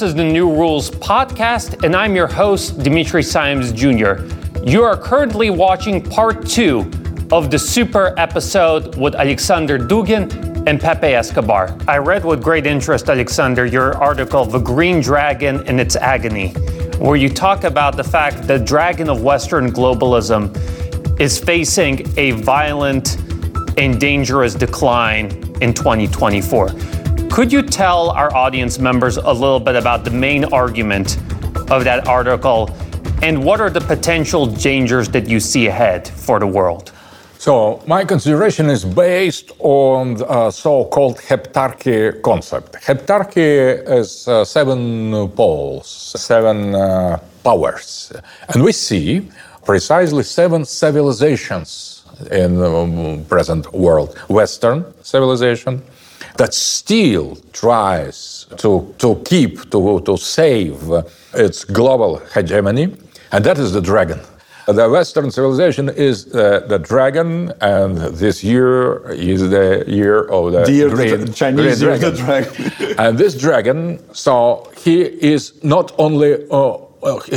This is the New Rules podcast, and I'm your host, Dimitri Simes Jr. You are currently watching part two of the super episode with Alexander Dugin and Pepe Escobar. I read with great interest, Alexander, your article, The Green Dragon and Its Agony, where you talk about the fact the dragon of Western globalism is facing a violent and dangerous decline in 2024. Could you tell our audience members a little bit about the main argument of that article and what are the potential dangers that you see ahead for the world? So, my consideration is based on the so-called heptarchy concept. Heptarchy is uh, seven poles, seven uh, powers, and we see precisely seven civilizations in the present world: Western civilization, that still tries to, to keep, to, to save its global hegemony, and that is the dragon. The Western civilization is uh, the dragon, and this year is the year of the, year green, the Chinese green year dragon. the dragon. and this dragon, so he is not only, uh,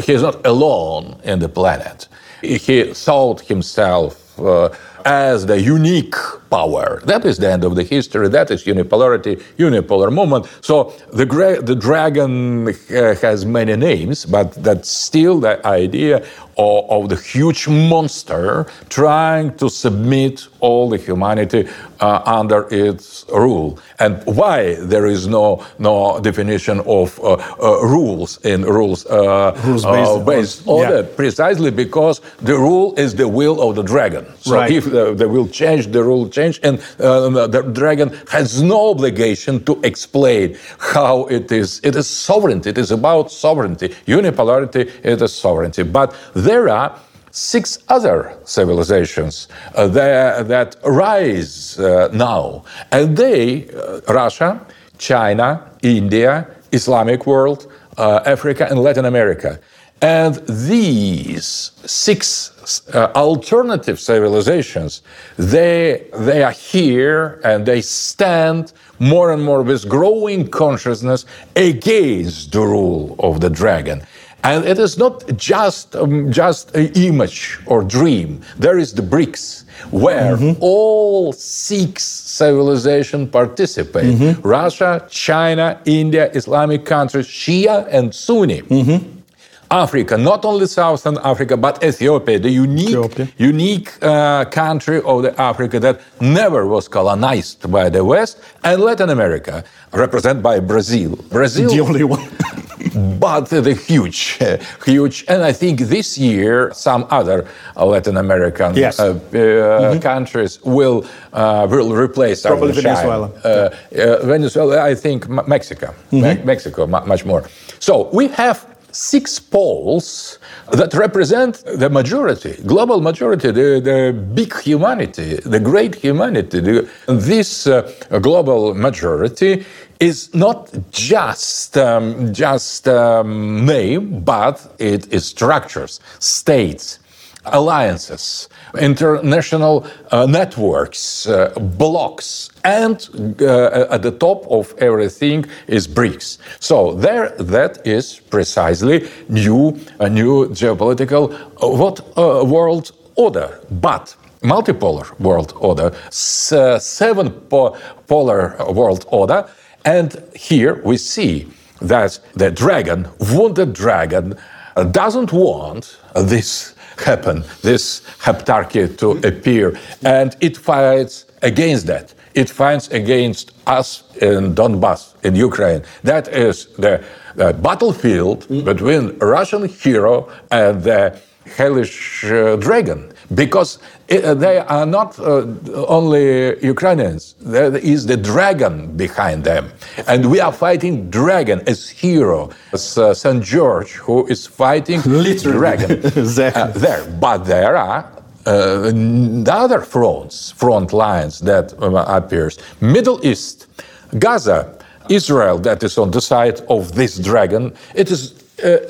he is not alone in the planet. He thought himself uh, as the unique power. That is the end of the history. That is unipolarity, unipolar moment. So the gra- the dragon uh, has many names, but that's still the idea of, of the huge monster trying to submit all the humanity uh, under its rule. And why there is no no definition of uh, uh, rules in rules uh, Rules-based uh, based order? yeah. Precisely because the rule is the will of the dragon. So Right. if the, the will change, the rule change, and uh, the dragon has no obligation to explain how it is. It is sovereignty. It is about sovereignty. Unipolarity. It is sovereignty. But there are six other civilizations uh, that, that rise uh, now, and they, uh, Russia, China, India, Islamic world, uh, Africa, and Latin America. And these six uh, alternative civilizations, they, they are here and they stand more and more with growing consciousness against the rule of the dragon. And it is not just, um, just an image or dream. There is the BRICS, where all six civilizations participate. Russia, China, India, Islamic countries, Shia and Sunni. Africa, not only Southern Africa, but Ethiopia, the unique, Ethiopia. unique uh, country of the Africa that never was colonized by the West, and Latin America, represented by Brazil. Brazil, the only one. but the huge, huge, and I think this year some other Latin American Yes. uh, uh, countries will uh, will replace Probably. Venezuela. Uh, uh, Venezuela, I think Me- Mexico, Me- Mexico, mu- much more. So we have six poles that represent the majority, global majority, the, the big humanity, the great humanity. The- this uh, global majority is not just um, just um, name, but it is structures, states, alliances, international uh, networks, uh, blocks, and uh, at the top of everything is BRICS. So there, that is precisely new, a new geopolitical uh, what uh, world order, but multipolar world order, uh, seven po- polar world order, and here we see that the dragon, wounded dragon, doesn't want this happen, this heptarchy to appear, and it fights against that. It fights against us in Donbass, in Ukraine. That is the, the battlefield between Russian hero and the hellish uh, dragon, because it, uh, they are not uh, only Ukrainians. There is the dragon behind them, and we are fighting dragon as hero, as uh, Saint George, who is fighting Literally. dragon Exactly. uh, there. But there are uh, the other fronts, front lines that um, appears. Middle East, Gaza, Israel, that is on the side of this dragon. It is uh,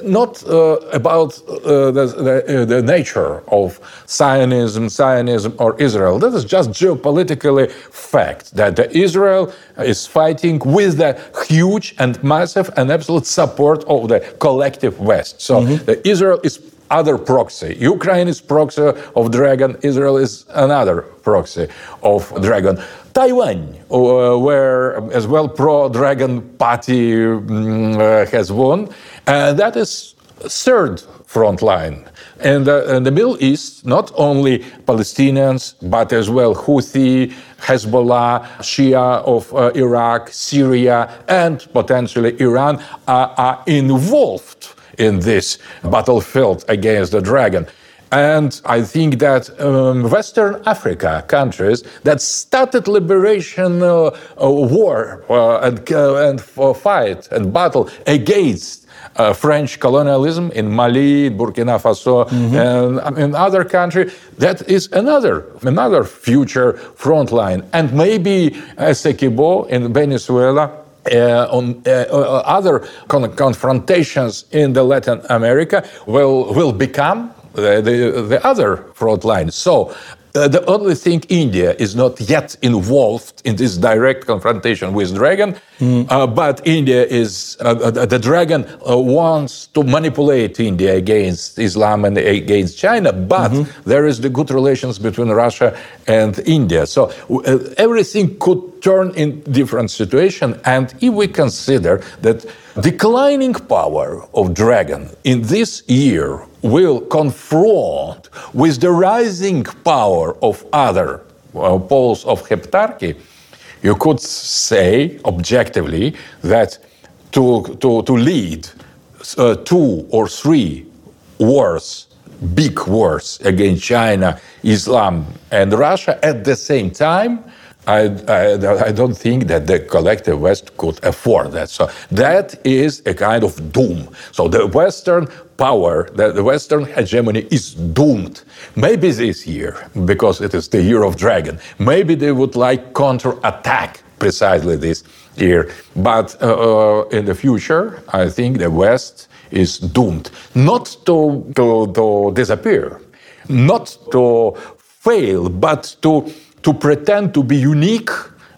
not uh, about uh, the, the, uh, the, nature of Zionism, Zionism, or Israel. That is just geopolitically fact that Israel is fighting with the huge and massive and absolute support of the collective West. So mm-hmm. Israel is other proxy. Ukraine is proxy of Dragon. Israel is another proxy of Dragon. Taiwan, uh, where as well pro-Dragon party um, uh, has won, and that is third front line. And uh, in the Middle East, not only Palestinians, but as well Houthi, Hezbollah, Shia of uh, Iraq, Syria, and potentially Iran are, are involved in this battlefield against the dragon. And I think that um, Western Africa countries that started liberation uh, uh, war uh, and, uh, and fight and battle against uh, French colonialism in Mali, Burkina Faso, mm-hmm. and in other countries, that is another another future front line. And maybe Essequibo in Venezuela uh, on uh, uh, other con- confrontations in the Latin America will will become the, the, the other front line. So uh, the only thing India is not yet involved in this direct confrontation with Dragon, mm. uh, but India is uh, uh the Dragon uh, wants to manipulate India against Islam and against China. But mm-hmm. there is the good relations between Russia and India, so uh, everything could turn in different situation. And if we consider that declining power of Dragon in this year will confront with the rising power of other uh, poles of heptarchy, you could say objectively that to, to, to lead uh, two or three wars, big wars against China, Islam, and Russia at the same time I, I, I, don't think that the collective West could afford that. So that is a kind of doom. So the Western power, the, the Western hegemony is doomed. Maybe this year, because it is the year of dragon, maybe they would like counterattack precisely this year. But uh, uh, in the future, I think the West is doomed not to, to, to disappear, not to fail, but to to pretend to be unique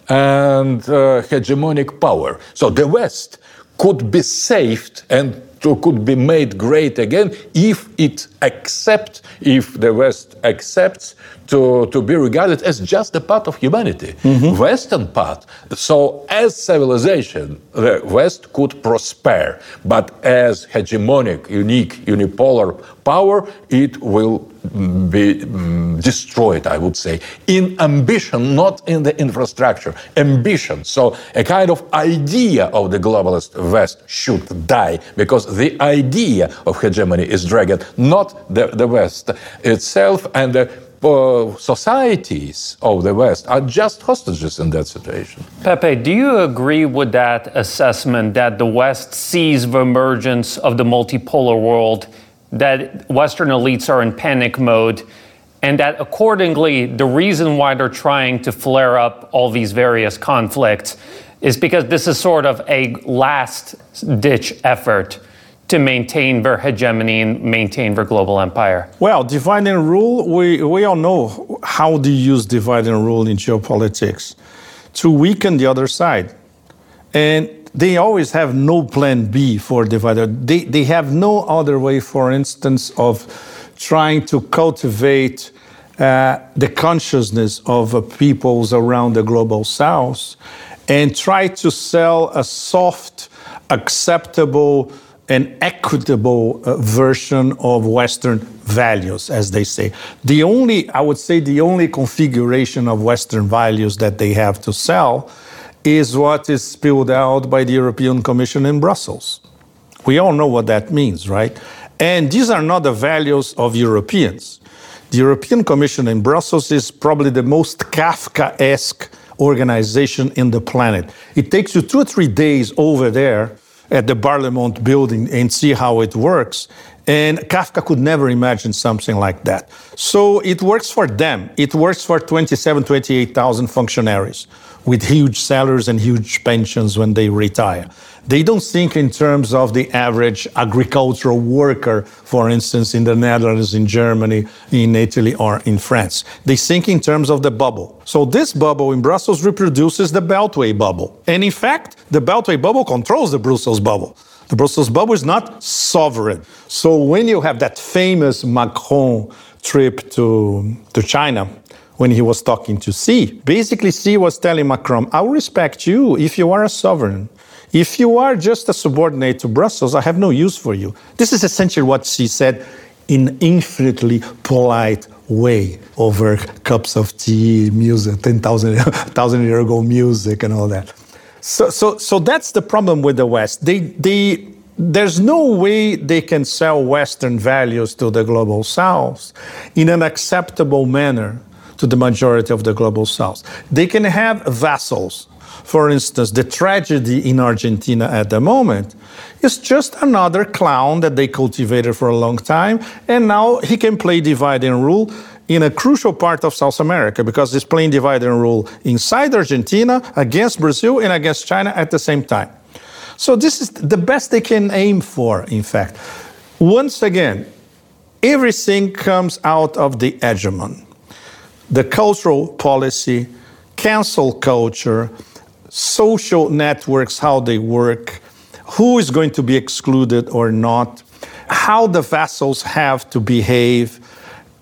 and uh, hegemonic power. So the West could be saved and could be made great again if it accepts, if the West accepts to, to be regarded as just a part of humanity, mm-hmm. Western part. So, as civilization, the West could prosper, but as hegemonic, unique, unipolar power, it will be um, destroyed, I would say, in ambition, not in the infrastructure. Ambition. So, a kind of idea of the globalist West should die because the idea of hegemony is dragged, not the, the West itself. And the uh, societies of the West are just hostages in that situation. Pepe, do you agree with that assessment that the West sees the emergence of the multipolar world, that Western elites are in panic mode, and that accordingly, the reason why they're trying to flare up all these various conflicts is because this is sort of a last ditch effort to maintain their hegemony and maintain their global empire? Well, divide and rule, we, we all know how to use divide and rule in geopolitics to weaken the other side. And they always have no plan B for divide. They, they have no other way, for instance, of trying to cultivate uh, the consciousness of uh, peoples around the global south and try to sell a soft, acceptable, an equitable uh, version of Western values, as they say. The only, I would say, the only configuration of Western values that they have to sell is what is spilled out by the European Commission in Brussels. We all know what that means, right? And these are not the values of Europeans. The European Commission in Brussels is probably the most Kafka esque organization in the planet. It takes you two or three days over there at the Parliament building and see how it works. And Kafka could never imagine something like that. So it works for them. It works for 27, 28,000 functionaries with huge salaries and huge pensions when they retire. They don't think in terms of the average agricultural worker, for instance, in the Netherlands, in Germany, in Italy, or in France. They think in terms of the bubble. So this bubble in Brussels reproduces the Beltway bubble. And in fact, the Beltway bubble controls the Brussels bubble. The Brussels bubble is not sovereign. So when you have that famous Macron trip to, to China, when he was talking to Xi, basically Xi was telling Macron, I will respect you if you are a sovereign. If you are just a subordinate to Brussels, I have no use for you. This is essentially what Xi said in infinitely polite way over cups of tea, music, 10,000 year ago music and all that. So, so, so that's the problem with the West. They, they, there's no way they can sell Western values to the global South in an acceptable manner to the majority of the global South. They can have vassals. For instance, the tragedy in Argentina at the moment is just another clown that they cultivated for a long time, and now he can play divide and rule in a crucial part of South America because he's playing divide and rule inside Argentina, against Brazil, and against China at the same time. So, this is the best they can aim for, in fact. Once again, everything comes out of the hegemon. The cultural policy, cancel culture, social networks, how they work, who is going to be excluded or not, how the vassals have to behave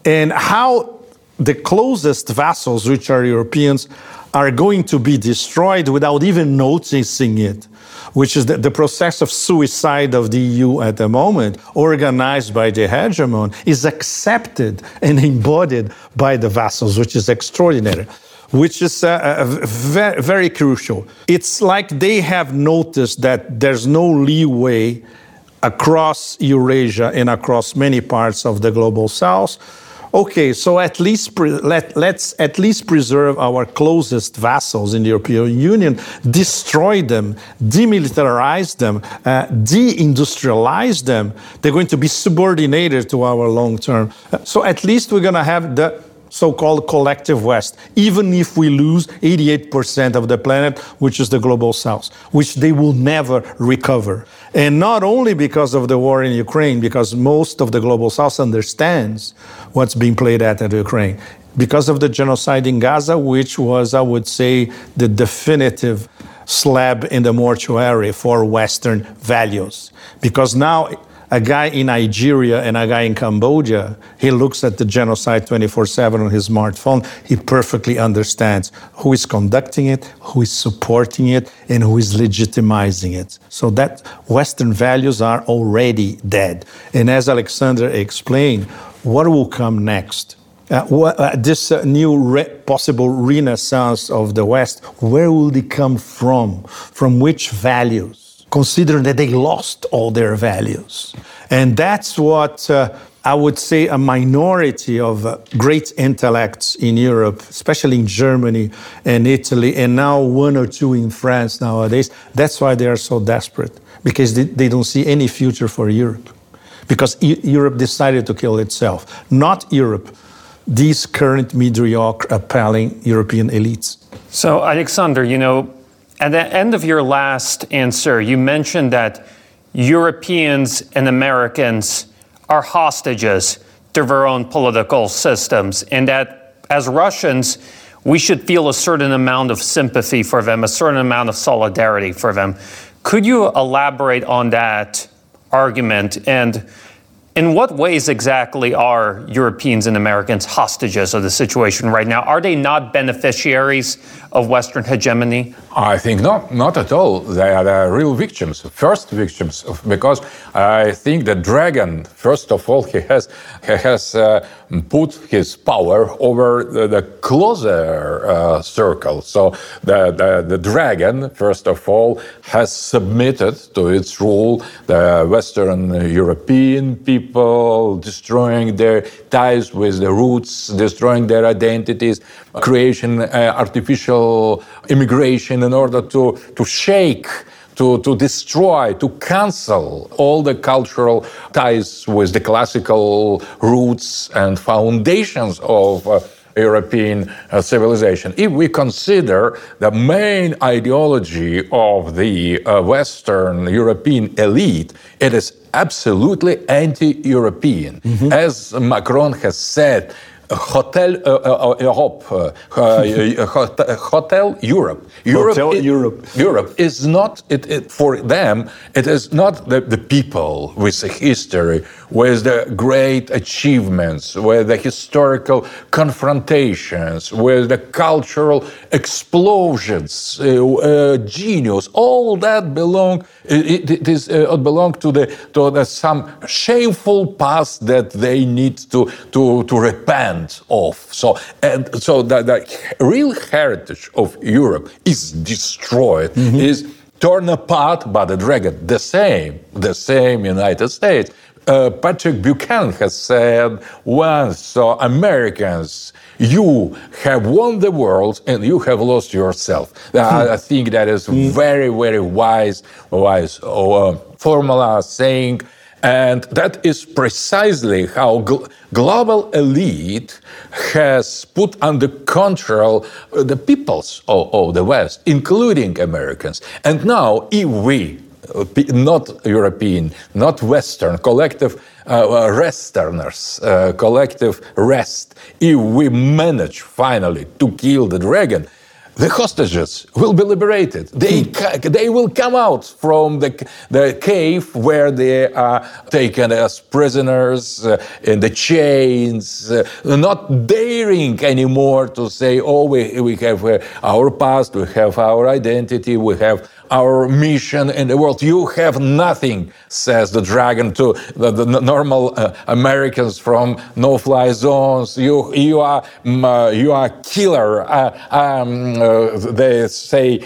and how the closest vassals, which are Europeans, are going to be destroyed without even noticing it, which is the, the, process of suicide of the EU at the moment, organized by the hegemon, is accepted and embodied by the vassals, which is extraordinary. Which is uh, uh, very, very crucial. It's like they have noticed that there's no leeway across Eurasia and across many parts of the global south okay, so at least let, let's at least preserve our closest vassals in the European Union, destroy them, demilitarize them, uh, deindustrialize them. They're going to be subordinated to our long term. So at least we're going to have the so-called collective West, even if we lose 88% of the planet, which is the global South, which they will never recover. And not only because of the war in Ukraine, because most of the global South understands what's being played at in Ukraine, because of the genocide in Gaza, which was, I would say, the definitive slab in the mortuary for Western values. Because now a guy in Nigeria and a guy in Cambodia, he looks at the genocide 24 7 on his smartphone. He perfectly understands who is conducting it, who is supporting it, and who is legitimizing it. So that Western values are already dead. And as Alexander explained, what will come next? Uh, what, uh, this uh, new re possible renaissance of the West, where will it come from? From which values? Considering that they lost all their values. And that's what uh, I would say a minority of uh, great intellects in Europe, especially in Germany and Italy, and now one or two in France nowadays, that's why they are so desperate, because they, they don't see any future for Europe. Because e Europe decided to kill itself, not Europe, these current mediocre, appalling European elites. So, Alexander, you know, at the end of your last answer, you mentioned that Europeans and Americans are hostages to their own political systems, and that as Russians, we should feel a certain amount of sympathy for them, a certain amount of solidarity for them. Could you elaborate on that argument and in what ways exactly are Europeans and Americans hostages of the situation right now? Are they not beneficiaries of Western hegemony? I think not, not at all. They are the real victims, first victims, because I think the dragon, first of all, he has he has uh, put his power over the, the closer uh, circle. So the, the the dragon, first of all, has submitted to its rule the Western European people, destroying their ties with the roots, destroying their identities, creation uh, artificial immigration in order to, to shake to, to destroy, to cancel all the cultural ties with the classical roots and foundations of. Uh, European uh, civilization. If we consider the main ideology of the uh, Western European elite, it is absolutely anti European. Mm-hmm. As Macron has said, Hotel uh, uh, Europe, Hotel Europe. Europe, Hotel is, Europe. Europe is not it, it, for them. It is not the, the people with the history, with the great achievements, with the historical confrontations, with the cultural explosions, uh, uh, genius. All that belong. It, it is uh, belong to the to the, some shameful past that they need to to to repent of. So, and so the, the real heritage of Europe is destroyed, mm-hmm. is torn apart by the dragon. The same, the same United States. Uh, Patrick Buchanan has said once, so Americans, you have won the world and you have lost yourself. Uh, I think that is mm. very, very wise, wise uh, formula saying and that is precisely how gl- global elite has put under control uh, the peoples of, of, the West, including Americans. And now, if we, uh, not European, not Western, collective uh, Westerners, uh, collective rest, if we manage finally to kill the dragon, the hostages will be liberated. They, they will come out from the, the cave where they are taken as prisoners uh, in the chains, uh, not daring anymore to say, oh, we, we have uh, our past, we have our identity, we have our mission in the world. You have nothing, says the dragon to the, the normal uh, Americans from no-fly zones. You, you are, um, you are killer. Uh, um, uh, they say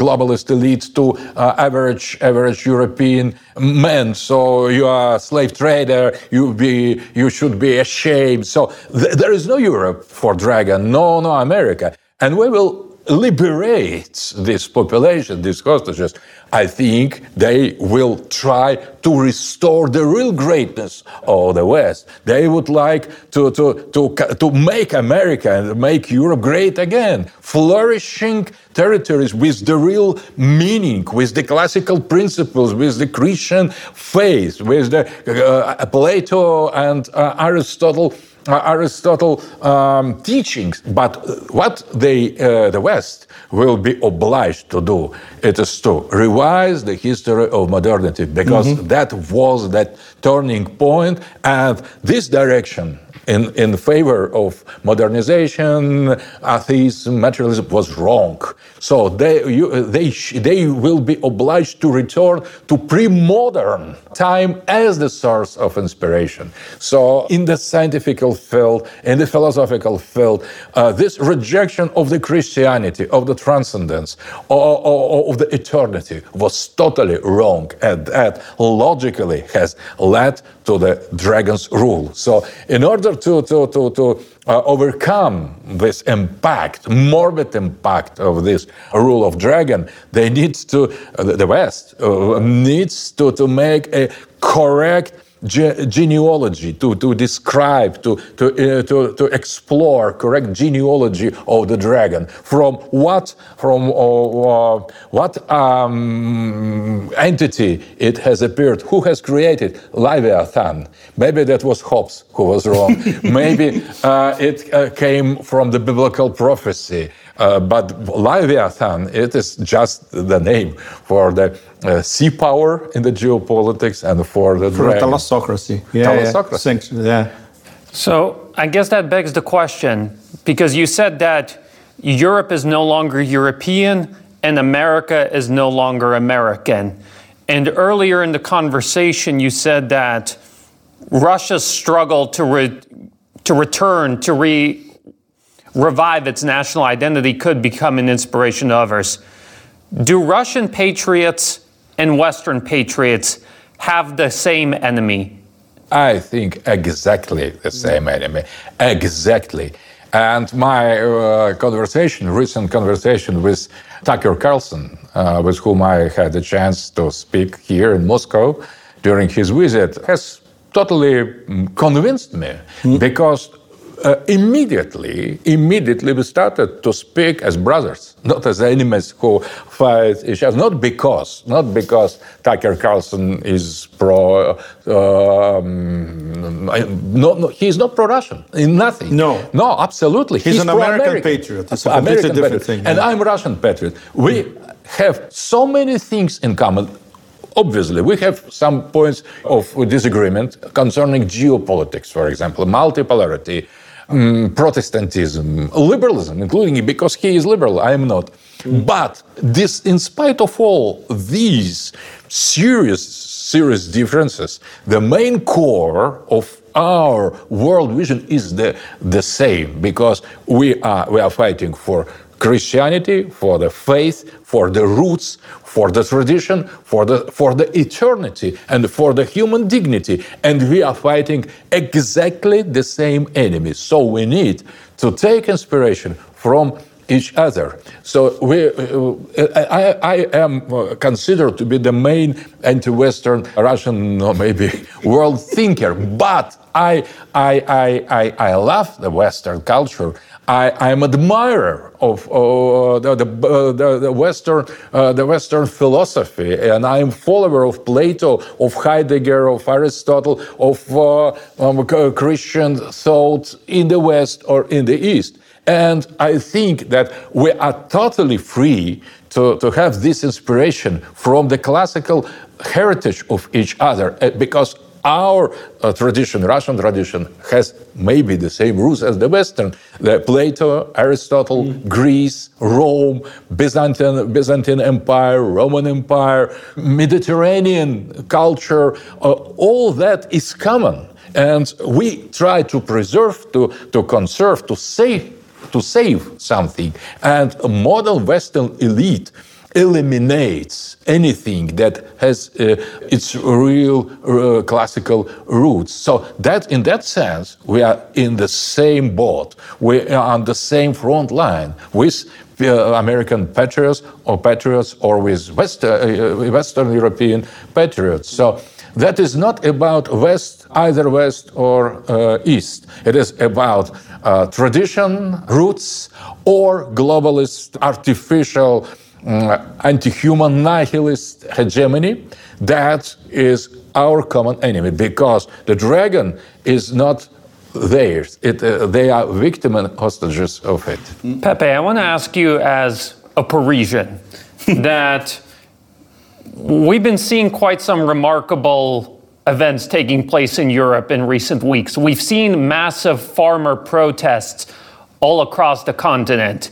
globalist elites to average, average European men. So you are a slave trader. You be, you should be ashamed. So th there is no Europe for dragon. No, no America. And we will liberates this population, these hostages, I think they will try to restore the real greatness of the West. They would like to, to, to, to make America and make Europe great again, flourishing territories with the real meaning, with the classical principles, with the Christian faith, with the uh, Plato and uh, Aristotle Aristotle um, teachings, but what they, uh, the West will be obliged to do, it is to revise the history of modernity, because mm -hmm. that was that turning point, and this direction in, in favor of modernization, atheism, materialism was wrong. So they, you, they, they will be obliged to return to pre-modern time as the source of inspiration. So in the scientific field, in the philosophical field, uh, this rejection of the Christianity, of the transcendence, or, or, of the eternity was totally wrong. And that logically has led to the dragon's rule. So in order to, to, to, to uh, overcome this impact, morbid impact of this rule of dragon, they need to, uh, the West uh, needs to, to make a correct ge genealogy, to, to describe, to, to, uh, to, to explore correct genealogy of the dragon. From what, from uh, uh, what um, entity it has appeared, who has created Leviathan. Maybe that was Hobbes who was wrong. Maybe uh, it uh, came from the biblical prophecy. Uh, but Leviathan, it is just the name for the uh, sea power in the geopolitics and for the for thalassocracy. Yeah, thalassocracy. Yeah. yeah. So I guess that begs the question because you said that Europe is no longer European and America is no longer American. And earlier in the conversation, you said that Russia's struggle to, re- to return, to re- revive its national identity could become an inspiration to others. Do Russian patriots and Western patriots have the same enemy? I think exactly the same enemy. Exactly. And my uh, conversation, recent conversation with Tucker Carlson, uh, with whom I had the chance to speak here in Moscow during his visit, has totally mm, convinced me mm. because uh, immediately, immediately we started to speak as brothers, not as enemies who fight each other. Not because, not because Tucker Carlson is pro. Uh, um, no, no, he's not pro-Russian in nothing. No, no, absolutely. He's, he's an American patriot. It's a American different patriot. thing. And I'm Russian patriot. We have so many things in common. Obviously, we have some points of disagreement concerning geopolitics, for example, multipolarity, um, Protestantism, liberalism, including because he is liberal, I am not. Mm. But this, in spite of all these serious, serious differences, the main core of our world vision is the, the same because we are, we are fighting for Christianity, for the faith, for the roots, for the tradition, for the, for the eternity, and for the human dignity. And we are fighting exactly the same enemy. So we need to take inspiration from each other. So we, uh, I, I, am considered to be the main anti-Western Russian, maybe world thinker, but I, I, I, I, I love the Western culture. I, am an admirer of uh, the, the, the, Western, uh, the Western philosophy, and I am follower of Plato, of Heidegger, of Aristotle, of uh, um, Christian thought in the West or in the East. And I think that we are totally free to, to have this inspiration from the classical heritage of each other uh, because our uh, tradition, Russian tradition, has maybe the same roots as the Western. The Plato, Aristotle, mm. Greece, Rome, Byzantine, Byzantine Empire, Roman Empire, Mediterranean culture, uh, all that is common. And we try to preserve, to, to conserve, to save, to save something. And a modern Western elite eliminates anything that has uh, its real uh, classical roots. So that, in that sense, we are in the same boat. We are on the same front line with uh, American patriots or patriots or with West, uh, uh, Western European patriots. So that is not about West, either West or uh, East. It is about tradition, roots, or globalist, artificial uh, anti-human nihilist hegemony. That is our common enemy because the dragon is not theirs. It, uh, they are victim and hostages of it. Pepe i want to ask you as a parisian that we've been seeing quite some remarkable events taking place in europe in recent weeks. We've seen massive farmer protests all across the continent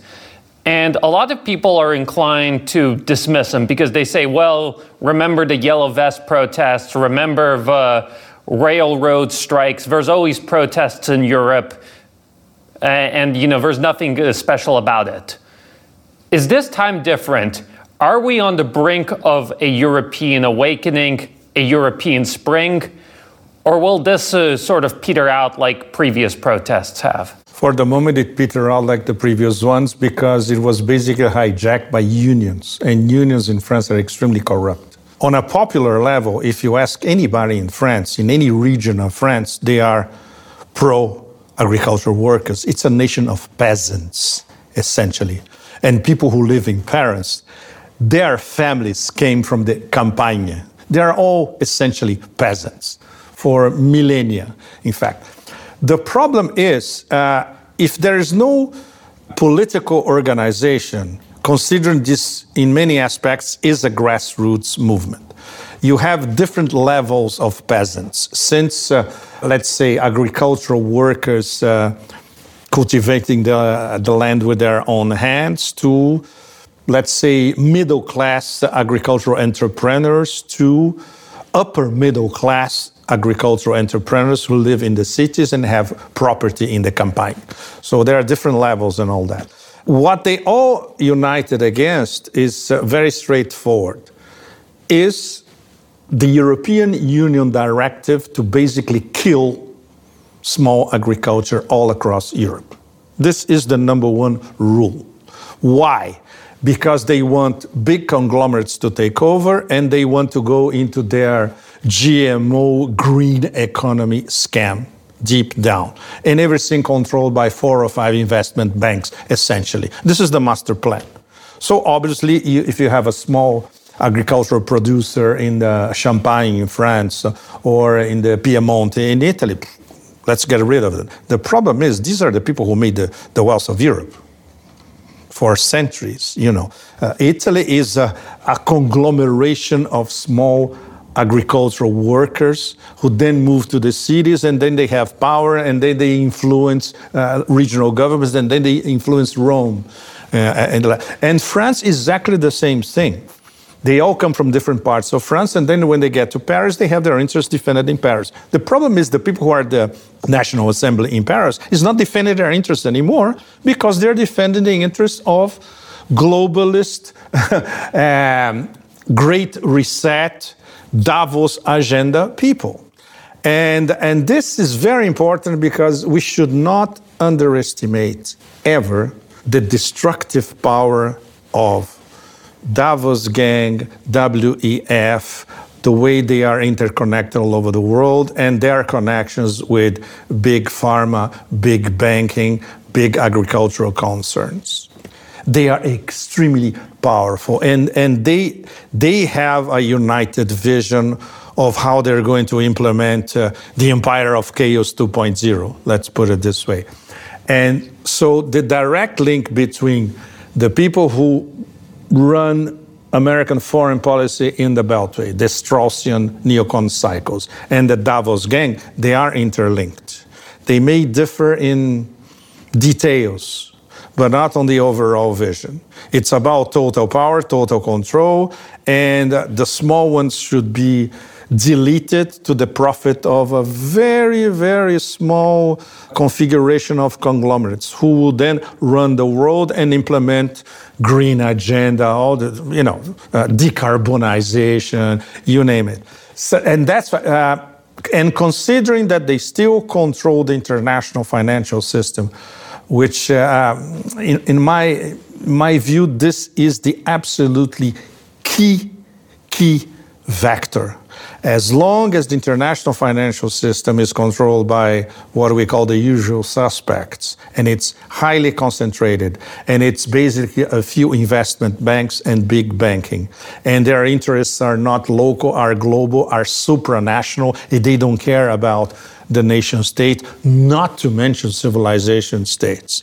and a lot of people are inclined to dismiss them because they say, well, remember the yellow vest protests, remember the railroad strikes. There's always protests in Europe, and, you know, there's nothing special about it. Is this time different? Are we on the brink of a European awakening, a European spring, or will this uh, sort of peter out like previous protests have? For the moment, it petered out like the previous ones because it was basically hijacked by unions, and unions in France are extremely corrupt. On a popular level, if you ask anybody in France, in any region of France, they are pro agricultural workers. It's a nation of peasants, essentially. And people who live in Paris, their families came from the Campagne. They are all essentially peasants for millennia, in fact. The problem is uh, if there is no political organization, considering this in many aspects is a grassroots movement. You have different levels of peasants. Since, uh, let's say, agricultural workers uh, cultivating the, the land with their own hands, to, let's say, middle class agricultural entrepreneurs, to upper middle class agricultural entrepreneurs who live in the cities and have property in the campaign. So there are different levels and all that. What they all united against is uh, very straightforward. Is the European Union directive to basically kill small agriculture all across Europe. This is the number one rule. Why? Because they want big conglomerates to take over and they want to go into their GMO green economy scam deep down. And everything controlled by four or five investment banks, essentially. This is the master plan. So, obviously, if you have a small agricultural producer in the Champagne in France or in the Piedmont in Italy, let's get rid of them. The problem is these are the people who made the, the wealth of Europe for centuries. You know, uh, Italy is a, a, conglomeration of small agricultural workers who then move to the cities and then they have power and then they influence uh, regional governments and then they influence Rome. Uh, and, and France is exactly the same thing. They all come from different parts of France, and then when they get to Paris, they have their interests defended in Paris. The problem is the people who are the National Assembly in Paris is not defending their interests anymore because they're defending the interests of globalist, um, great reset, Davos agenda people. And, and this is very important because we should not underestimate ever the destructive power of Davos Gang, WEF, the way they are interconnected all over the world, and their connections with big pharma, big banking, big agricultural concerns. They are extremely powerful, and, and they, they have a united vision of how they're going to implement uh, the empire of chaos 2.0, let's put it this way. And so the direct link between the people who run American foreign policy in the Beltway, the Straussian neocon cycles, and the Davos gang, they are interlinked. They may differ in details, but not on the overall vision. It's about total power, total control, and the small ones should be deleted to the profit of a very, very small configuration of conglomerates who will then run the world and implement green agenda, all the, you know, uh, decarbonization, you name it. So, and that's, uh, and considering that they still control the international financial system, which, uh, in, in my, my view, this is the absolutely key, key vector as long as the international financial system is controlled by what we call the usual suspects, and it's highly concentrated, and it's basically a few investment banks and big banking, and their interests are not local, are global, are supranational, they don't care about the nation state, not to mention civilization states.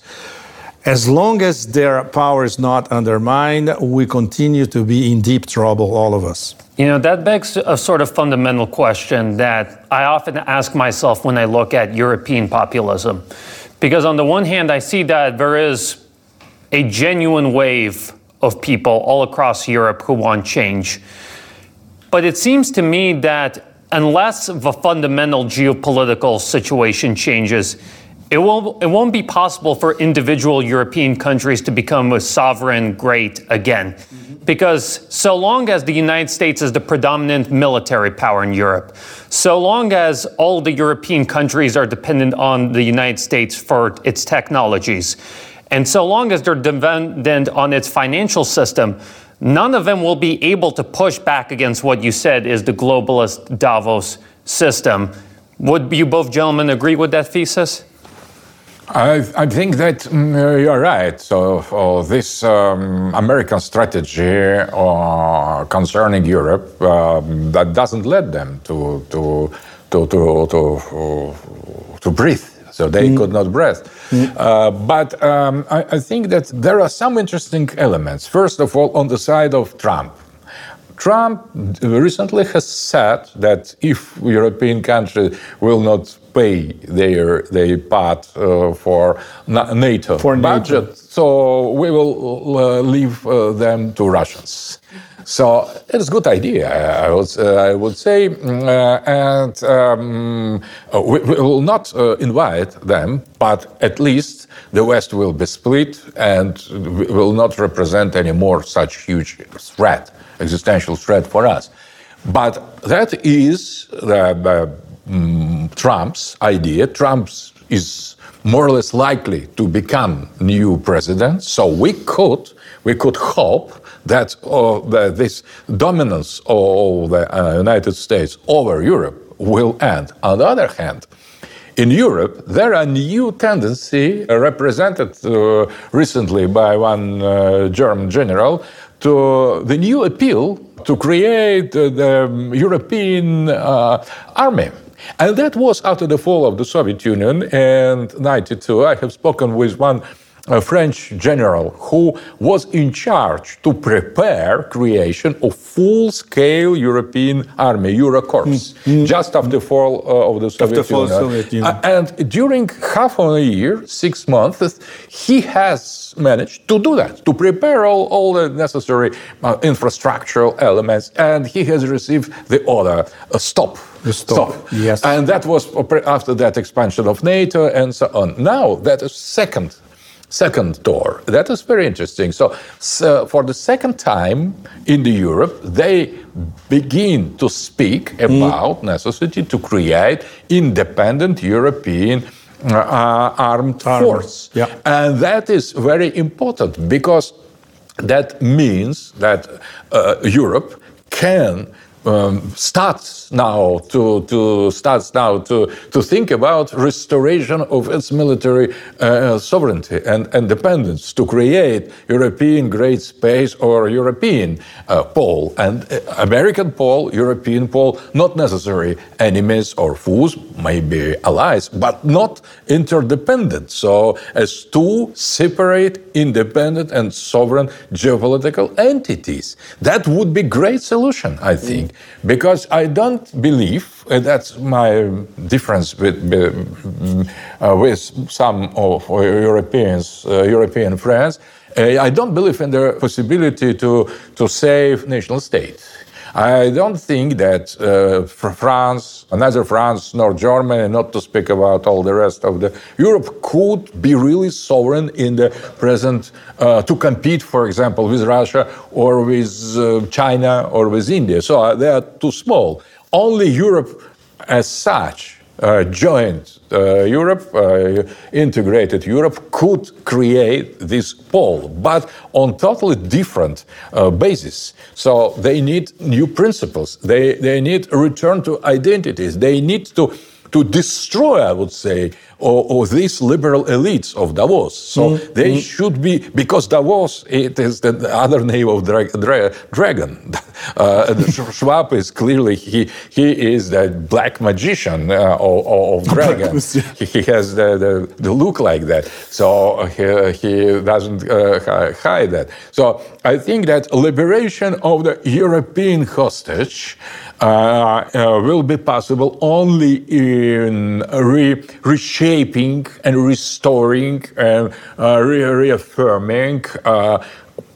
As long as their power is not undermined, we continue to be in deep trouble, all of us. You know, that begs a sort of fundamental question that I often ask myself when I look at European populism. Because on the one hand, I see that there is a genuine wave of people all across Europe who want change. But it seems to me that unless the fundamental geopolitical situation changes, it won't, it won't be possible for individual European countries to become a sovereign great again. Mm-hmm. Because so long as the United States is the predominant military power in Europe, so long as all the European countries are dependent on the United States for its technologies, and so long as they're dependent on its financial system, none of them will be able to push back against what you said is the globalist Davos system. Would you both gentlemen agree with that thesis? I, I, think that mm, you're right. So, uh, this um, American strategy uh, concerning Europe um, that doesn't let them to to to to to, uh, to breathe. So they mm. could not breathe. Mm. Uh, but um, I, I think that there are some interesting elements. First of all, on the side of Trump. Trump recently has said that if European countries will not pay their their part uh, for NATO for budget, NATO. so we will uh, leave uh, them to Russians. So it's a good idea, I would, uh, I would say, uh, and um, we, we, will not uh, invite them, but at least the West will be split and will not represent any more such huge threat existential threat for us. But that is the, um, Trump's idea, Trump is more or less likely to become new president. So we could we could hope that uh, the, this dominance of the uh, United States over Europe will end. On the other hand, in Europe, there are new tendency uh, represented uh, recently by one uh, German general to the new appeal to create uh, the European army. And that was after the fall of the Soviet Union in 92. I have spoken with one a French general who was in charge to prepare creation of full-scale European army, Eurocorps, mm. just after the fall uh, of the Soviet after Union. Soviet Union. Uh, and during half of a year, six months, he has managed to do that, to prepare all, all the necessary uh, infrastructural elements, and he has received the order, uh, stop. Stop. stop. Yes. And that was after that expansion of NATO and so on. Now, that is second second door. That is very interesting. So, so, for the second time in the Europe, they begin to speak about mm. necessity to create independent European uh, armed Army. force. Yeah. And that is very important because that means that uh, Europe can um, starts now to, to starts now to, to think about restoration of its military uh, sovereignty and independence to create European great space or European uh, pole and uh, American pole, European pole, not necessary enemies or foes, maybe allies, but not interdependent. So as two separate, independent and sovereign geopolitical entities. That would be great solution, I think because I don't believe uh, that's my difference with uh, with some of Europeans, uh, European friends. Uh, I don't believe in the possibility to to save national state. I don't think that uh, France, neither France nor Germany, not to speak about all the rest of the Europe, could be really sovereign in the present uh, to compete, for example, with Russia or with uh, China or with India. So uh, they are too small. Only Europe, as such, uh, joint uh, Europe, uh, integrated Europe, could create this pole, but on totally different uh, basis. So they need new principles. They, they need a return to identities. They need to to destroy, I would say, or, or these liberal elites of Davos. So mm. they mm. should be, because Davos, it is the other name of dra dra dragon. Uh, Schwab is clearly, he, he is the black magician uh, of, of dragon. he, he, has the, the, the, look like that. So he, he doesn't uh, hide that. So I think that liberation of the European hostage uh, uh, will be possible only in re reshaping and restoring and uh, re reaffirming uh,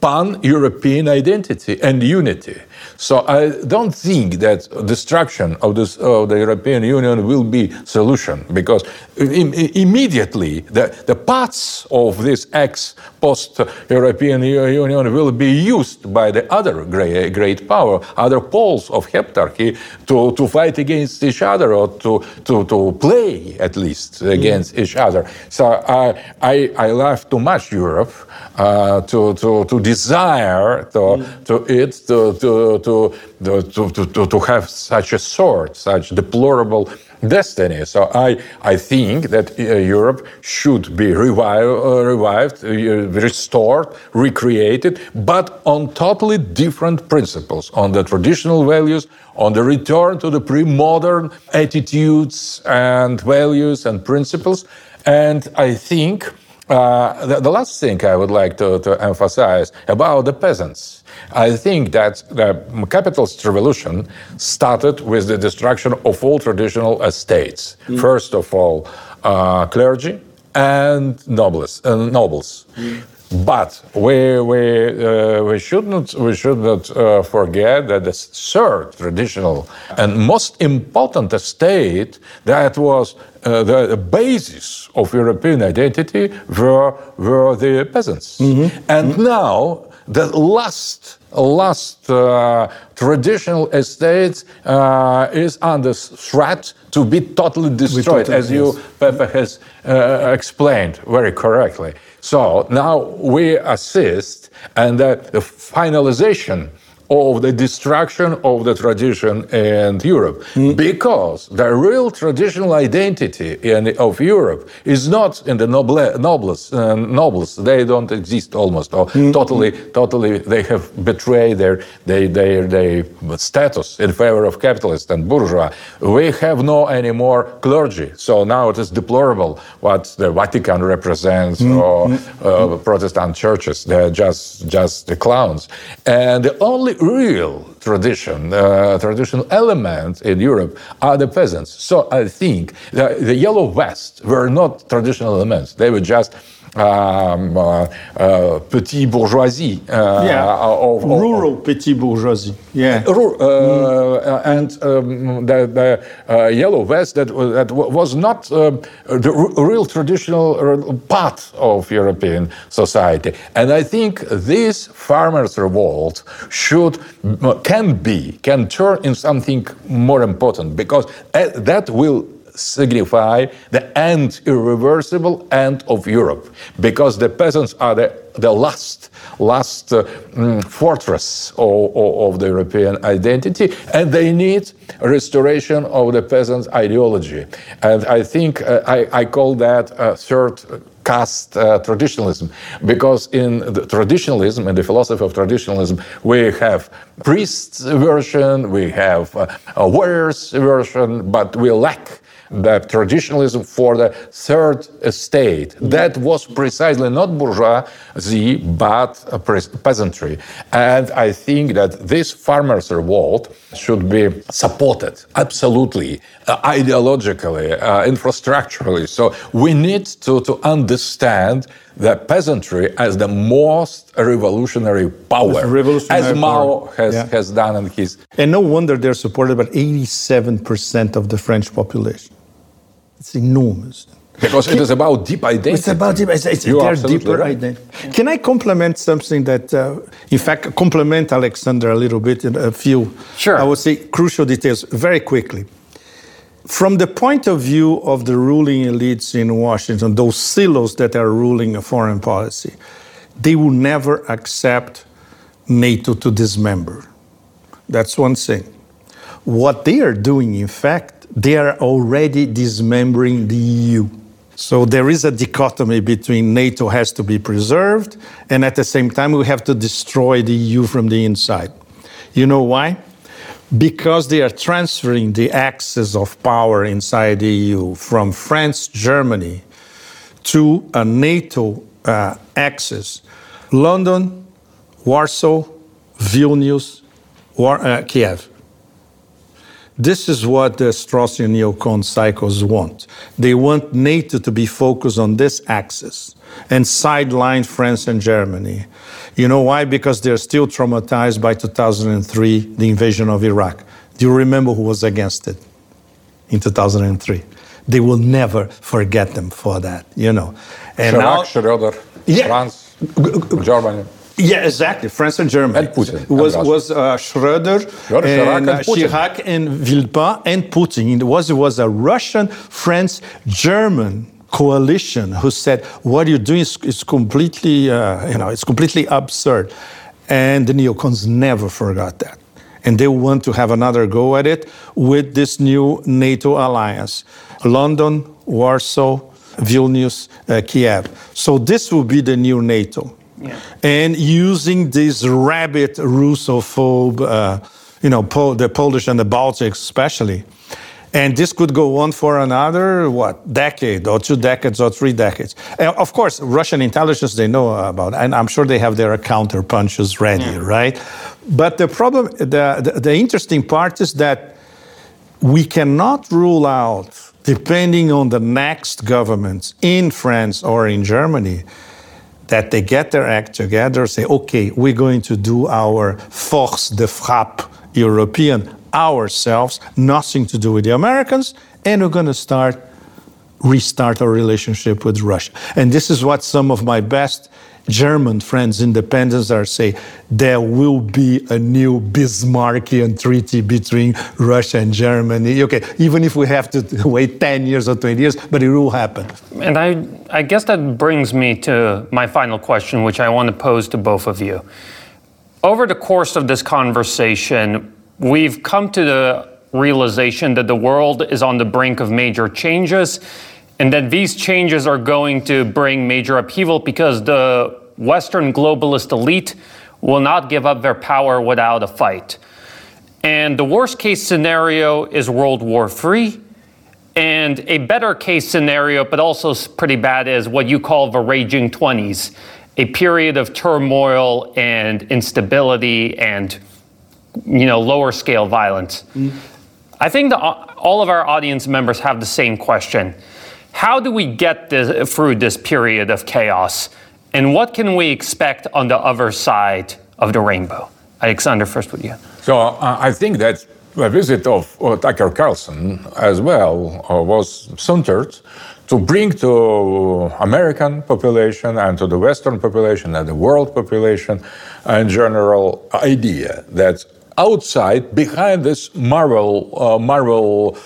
pan European identity and unity. So I don't think that destruction of, this, of the European Union will be solution because Im immediately the, the parts of this ex-post-European Union will be used by the other great, great power, other poles of heptarchy to, to fight against each other or to, to, to play at least against mm. each other. So I, I, I love too much Europe uh, to, to, to desire to, mm. to it to, to, to, to, to, to have such a sword, such deplorable destiny. So I, I think that uh, Europe should be revive, uh, revived, uh, restored, recreated, but on totally different principles, on the traditional values, on the return to the pre-modern attitudes and values and principles. And I think uh, the, the, last thing I would like to, to, emphasize about the peasants. I think that the capitalist revolution started with the destruction of all traditional estates. Mm. First of all, uh, clergy and nobles. Uh, nobles. Mm. But we, we, uh, we should not, we should not uh, forget that the third traditional and most important estate that was uh, the basis of European identity were, were the peasants. Mm -hmm. And mm -hmm. now the last last uh, traditional estate uh, is under threat to be totally destroyed, totally, as you Pepe has uh, explained very correctly. So now we assist, and the finalization of the destruction of the tradition in Europe mm. because the real traditional identity in, of Europe is not in the noble, nobles. Uh, nobles they don't exist almost or mm. totally totally they have betrayed their, their their their status in favor of capitalists and bourgeois we have no anymore clergy so now it is deplorable what the Vatican represents mm. or uh, Protestant churches they're just just the clowns and the only real tradition, uh, traditional element in Europe are the peasants. So I think the, the yellow vests were not traditional elements. They were just um, uh, uh, petit bourgeoisie. Uh, yeah, of, of, rural of, petit bourgeoisie. Yeah, mm. and um, the, the yellow vest that that was not um, the real traditional part of European society. And I think this farmers' revolt should can be can turn in something more important because that will signify the end, irreversible end of Europe, because the peasants are the, the last, last uh, mm, fortress of, of, the European identity, and they need restoration of the peasants' ideology. And I think uh, I, I, call that third caste uh, traditionalism because in the traditionalism and the philosophy of traditionalism we have priests version we have uh, warriors version but we lack the traditionalism for the third estate. That was precisely not bourgeoisie, but peasantry. And I think that this farmers' revolt should be supported absolutely, uh, ideologically, uh, infrastructurally. So we need to, to understand the peasantry as the most revolutionary power, revolutionary as Mao power. Has, yeah. has done in his. And no wonder they're supported by 87% of the French population. It's enormous. Because Can, it is about deep identity. It's about deep. It's, it's their deeper right. identity. Can I complement something that, uh, in fact, complement Alexander a little bit in a few, sure. I would say, crucial details very quickly. From the point of view of the ruling elites in Washington, those silos that are ruling a foreign policy, they will never accept NATO to dismember. That's one thing. What they are doing, in fact, they are already dismembering the EU. So there is a dichotomy between NATO has to be preserved, and at the same time, we have to destroy the EU from the inside. You know why? Because they are transferring the axis of power inside the EU from France, Germany to a NATO uh, axis. London, Warsaw, Vilnius, War, uh, Kiev. This is what the Straussian neocon cycles want. They want NATO to be focused on this axis and sideline France and Germany. You know why? Because they're still traumatized by 2003, the invasion of Iraq. Do you remember who was against it in 2003? They will never forget them for that, you know. And Chirac, now, Schröder, yeah, France, Germany. Yeah, exactly. France and Germany. And Putin. Was, was uh, Schröder, and, uh, Chirac and Villepin and Putin. It was, it was a Russian, France, German coalition who said, what you're doing is, is completely, uh, you know, it's completely absurd. And the neocons never forgot that. And they want to have another go at it with this new NATO alliance. London, Warsaw, Vilnius, uh, Kiev. So this will be the new NATO. And using this rabid Russophobe, uh, you know, Pol- the Polish and the Baltics especially. And this could go on for another, what, decade or two decades or three decades. And of course, Russian intelligence, they know about, and I'm sure they have their counter punches ready, yeah. right? But the problem, the, the, the interesting part is that we cannot rule out, depending on the next governments in France or in Germany, that they get their act together, say, okay, we're going to do our force de frappe European ourselves, nothing to do with the Americans, and we're going to start restart our relationship with Russia. And this is what some of my best German friends, independents, are saying there will be a new Bismarckian treaty between Russia and Germany. Okay, even if we have to wait 10 years or 20 years, but it will happen. And I, I guess that brings me to my final question, which I want to pose to both of you. Over the course of this conversation, we've come to the realization that the world is on the brink of major changes and that these changes are going to bring major upheaval because the Western globalist elite will not give up their power without a fight. And the worst case scenario is World War III. And a better case scenario, but also pretty bad, is what you call the raging 20s a period of turmoil and instability and you know lower scale violence. Mm. I think the, all of our audience members have the same question. How do we get this, through this period of chaos? And what can we expect on the other side of the rainbow? Alexander, first with you. So uh, I think that the visit of uh, Tucker Carlson as well uh, was centered to bring to American population and to the Western population and the world population in general idea that outside, behind this Marvel, uh, Marvel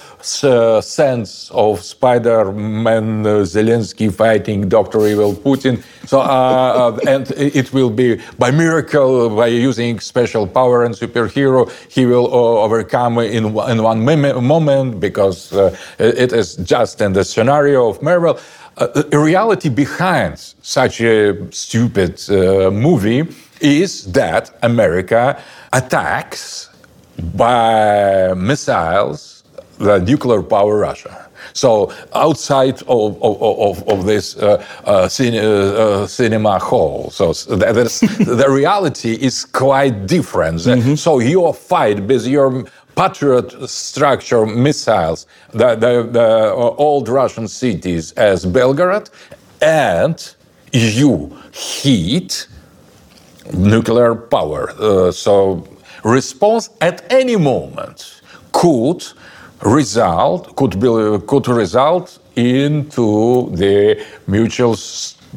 uh, sense of Spider-Man, uh, Zelensky fighting Doctor Evil Putin. So, uh, uh, and it will be by miracle, by using special power and superhero, he will uh, overcome in in one moment because it is just in the scenario of Marvel. A reality behind such a stupid movie is that America attacks by missiles the nuclear power Russia. So outside of, of, of, of this uh, uh, cine, uh, cinema hall, so the reality is quite different. Mm-hmm. So your fight with your Patriot structure missiles, the, the, the old Russian cities as Belgorod, and you heat nuclear power. Uh, so response at any moment could result could be could result into the mutual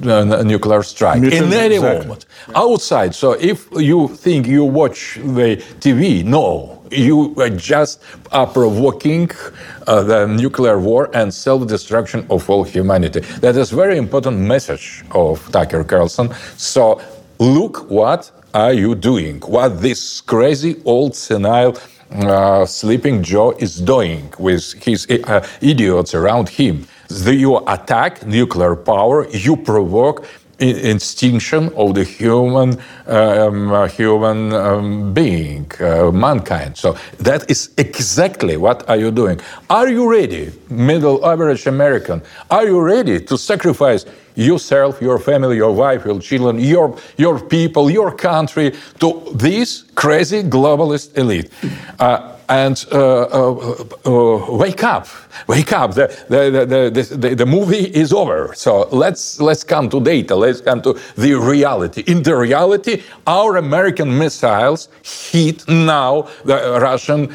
uh, nuclear strike mutual, in any exactly. moment outside. So if you think you watch the TV, no. You just are provoking uh, the nuclear war and self-destruction of all humanity. That is very important message of Tucker Carlson. So look what are you doing? What this crazy old senile uh, sleeping Joe is doing with his uh, idiots around him. The, you attack nuclear power, you provoke extinction of the human um, uh, human um, being, uh, mankind. So that is exactly what are you doing. Are you ready, middle average American? Are you ready to sacrifice yourself, your family, your wife, your children, your, your people, your country to this crazy globalist elite. Uh, and uh, uh, uh, wake up, wake up. The, the, the, the, movie is over. So let's, let's come to data, let's come to the reality. In the reality, our American missiles hit now the Russian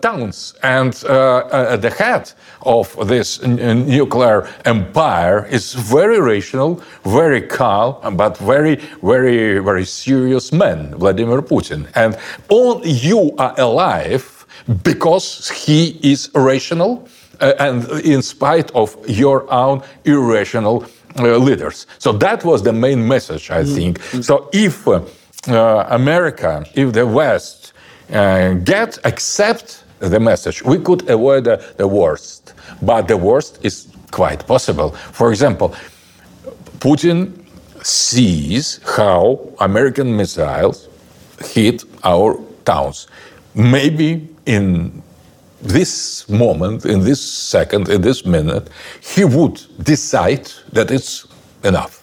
towns. And uh, the head of this nuclear empire is very rational, very calm, but very, very, very serious man, Vladimir Putin. And all you are alive because he is rational uh, and in spite of your own irrational uh, leaders. So that was the main message, I mm. think. Mm -hmm. So if uh, America, if the West uh, get accept the message, we could avoid the worst. But the worst is quite possible. For example, Putin sees how American missiles hit our towns. Maybe in this moment, in this second, in this minute, he would decide that it's enough.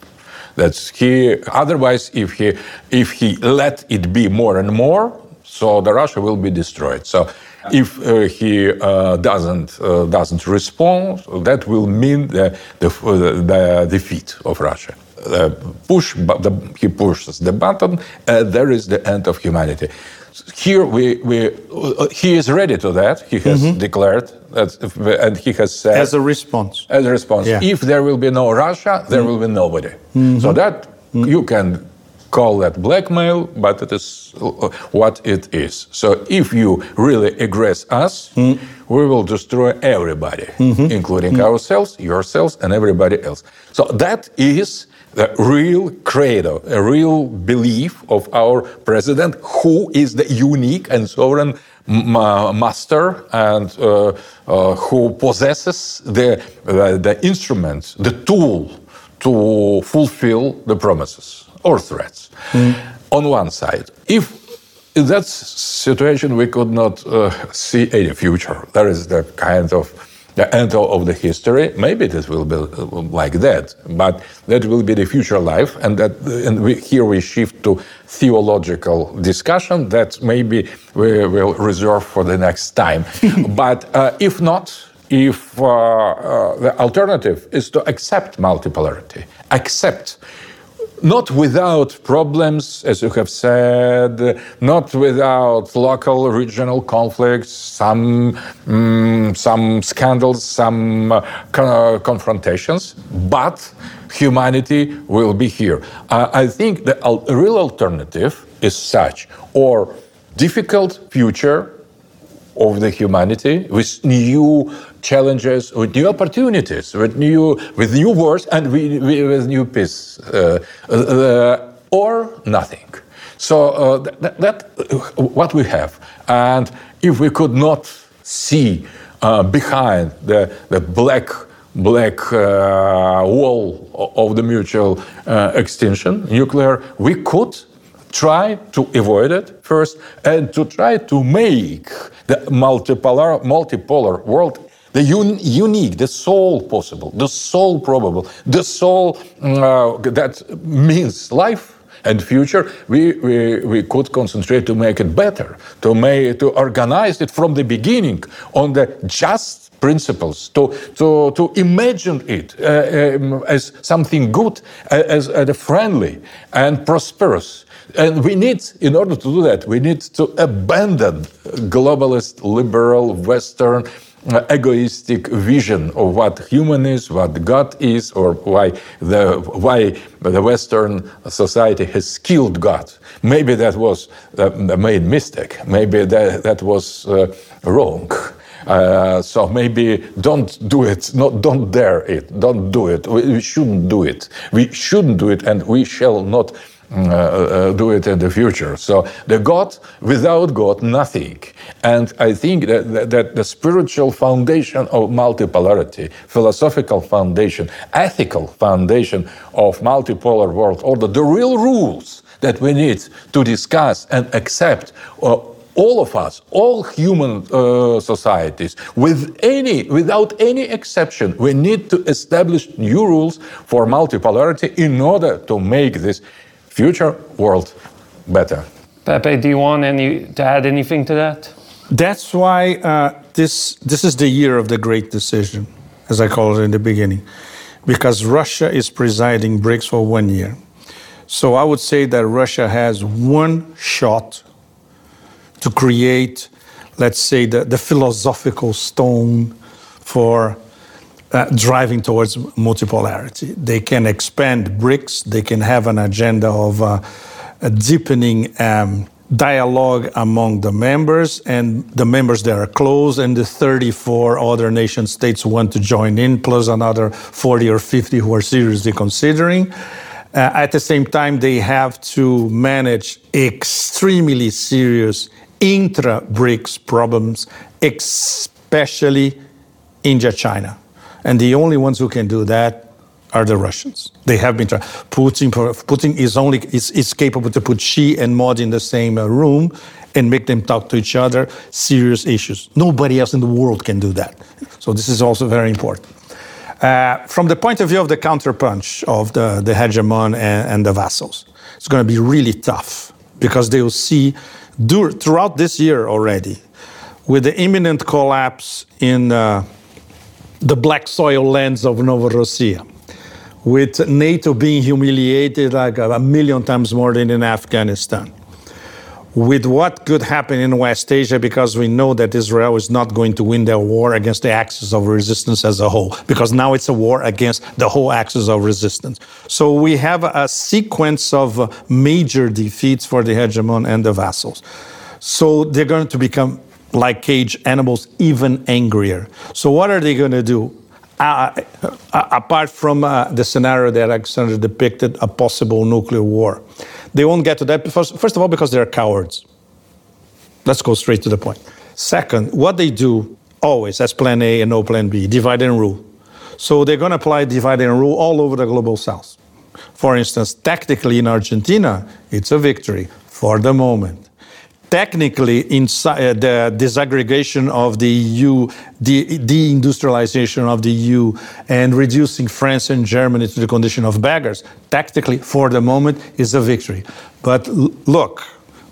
That he otherwise, if he if he let it be more and more, so the Russia will be destroyed. So if uh, he uh, doesn't uh, doesn't respond, that will mean the, the, the defeat of Russia. push, the, he pushes the button. And there is the end of humanity here we, we uh, he is ready to that. He has mm -hmm. declared that, and he has said as a response. As a response, yeah. if there will be no Russia, there mm -hmm. will be nobody. Mm -hmm. So that You can call that blackmail, but it is uh, what it is. So if you really aggress us, mm. we will destroy everybody, mm-hmm. including mm. ourselves, yourselves, and everybody else. So that is the real credo, a real belief of our president, who is the unique and sovereign master and uh, uh, who possesses the, uh, the instrument, the tool to fulfill the promises or threats. Mm. On one side, if in that situation we could not uh, see any future, there is the kind of the end of the history. Maybe it will be uh, like that, but that will be the future life, and that and we, here we shift to theological discussion that maybe we will reserve for the next time. but uh, if not, if uh, uh, the alternative is to accept multipolarity, accept not without problems, as you have said, not without local, regional conflicts, some, um, some scandals, some uh, confrontations, but humanity will be here. Uh, I think the al- real alternative is such, or difficult future of the humanity with new challenges, with new opportunities, with new with new wars and with, new peace, uh, uh, or nothing. So uh, that, that, what we have, and if we could not see uh, behind the the black black uh, wall of the mutual uh, extinction, nuclear, we could try to avoid it first and to try to make the multipolar, multipolar world the un unique, the sole possible, the sole probable, the sole uh, that means life and future, we, we, we could concentrate to make it better, to, make, to organize it from the beginning on the just principles, to, to, to imagine it uh, um, as something good, as, as friendly and prosperous and we need, in order to do that, we need to abandon globalist, liberal, Western, uh, egoistic vision of what human is, what God is, or why the why the Western society has killed God. Maybe that was a made mistake. Maybe that that was uh, wrong. Uh, so maybe don't do it. Not don't dare it. Don't do it. We, we shouldn't do it. We shouldn't do it, and we shall not uh, uh, do it in the future. So the God, without God, nothing. And I think that, that, that, the spiritual foundation of multipolarity, philosophical foundation, ethical foundation of multipolar world order, the real rules that we need to discuss and accept. Uh, all of us, all human uh, societies, with any, without any exception, we need to establish new rules for multipolarity in order to make this future world better. Pepe, do you want any to add anything to that? That's why uh, this this is the year of the great decision, as I called it in the beginning, because Russia is presiding BRICS for one year. So I would say that Russia has one shot to create, let's say, the, the philosophical stone for uh, driving towards multipolarity. They can expand BRICS, they can have an agenda of uh, deepening um, dialogue among the members, and the members that are close, and the 34 other nation states want to join in, plus another 40 or 50 who are seriously considering. Uh, at the same time, they have to manage extremely serious intra BRICS problems, especially India China. And the only ones who can do that are the Russians. They have been trying. Putin, Putin is only is, is capable to put Xi and Modi in the same uh, room and make them talk to each other serious issues. Nobody else in the world can do that. So this is also very important. Uh, from the point of view of the counterpunch of the, the hegemon and, and the vassals, it's going to be really tough because they will see throughout this year already, with the imminent collapse in uh, the black soil lands of Novorossiya, with NATO being humiliated like a million times more than in Afghanistan, with what could happen in West Asia because we know that Israel is not going to win their war against the axis of resistance as a whole, because now it's a war against the whole axis of resistance. So we have a sequence of major defeats for the hegemon and the vassals. So they're going to become like cage animals, even angrier. So what are they going to do? Uh, uh, apart from uh, the scenario that Alexander depicted, a possible nuclear war. They won't get to that, first, first of all, because they're cowards. Let's go straight to the point. Second, what they do always, as plan A and no plan B, divide and rule. So they're going to apply divide and rule all over the global south. For instance, tactically in Argentina, it's a victory for the moment technically inside uh, the disaggregation of the EU, the deindustrialization of the EU, and reducing France and Germany to the condition of beggars, tactically for the moment is a victory. But look,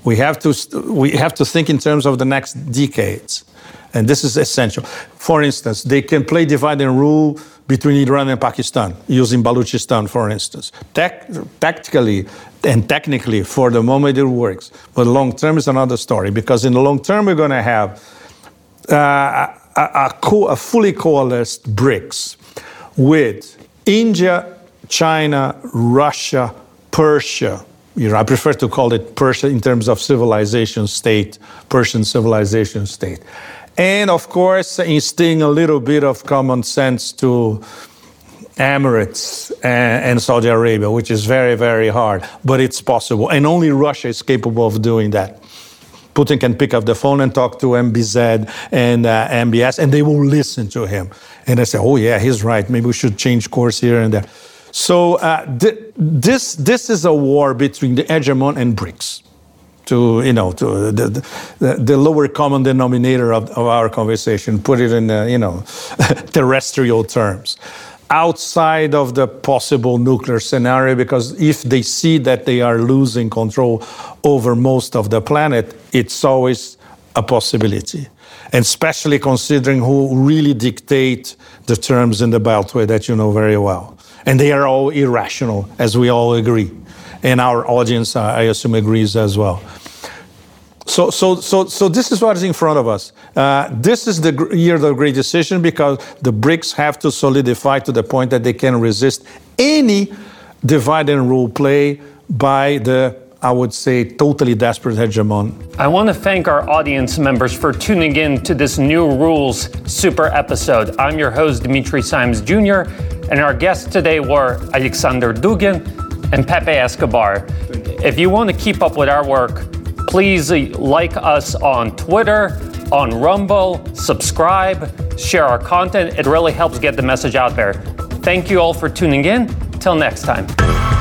we have to we have to think in terms of the next decades, and this is essential. For instance, they can play divide and rule between Iran and Pakistan, using Balochistan, for instance. tactically, and technically, for the moment, it works. But long term is another story because in the long term, we're going to have uh, a, a, co- a fully coalesced BRICS with India, China, Russia, Persia. You know, I prefer to call it Persia in terms of civilization state, Persian civilization state. And of course, instilling a little bit of common sense to Emirates and, Saudi Arabia, which is very, very hard, but it's possible. And only Russia is capable of doing that. Putin can pick up the phone and talk to MBZ and uh, MBS, and they will listen to him. And they say, oh, yeah, he's right. Maybe we should change course here and there. So uh, th- this, this is a war between the hegemon and BRICS. To you know, to the, the, the lower common denominator of, of, our conversation, put it in uh, you know terrestrial terms outside of the possible nuclear scenario because if they see that they are losing control over most of the planet, it's always a possibility. And especially considering who really dictate the terms in the Beltway that you know very well. And they are all irrational, as we all agree. And our audience, I assume, agrees as well. So, so, so, so this is what is in front of us. Uh, this is the year of the great decision because the BRICS have to solidify to the point that they can resist any divide and rule play by the I would say, totally desperate hegemon. I want to thank our audience members for tuning in to this new rules super episode. I'm your host, Dimitri Simes Jr., and our guests today were Alexander Dugin and Pepe Escobar. If you want to keep up with our work, Please like us on Twitter, on Rumble, subscribe, share our content. It really helps get the message out there. Thank you all for tuning in. Till next time.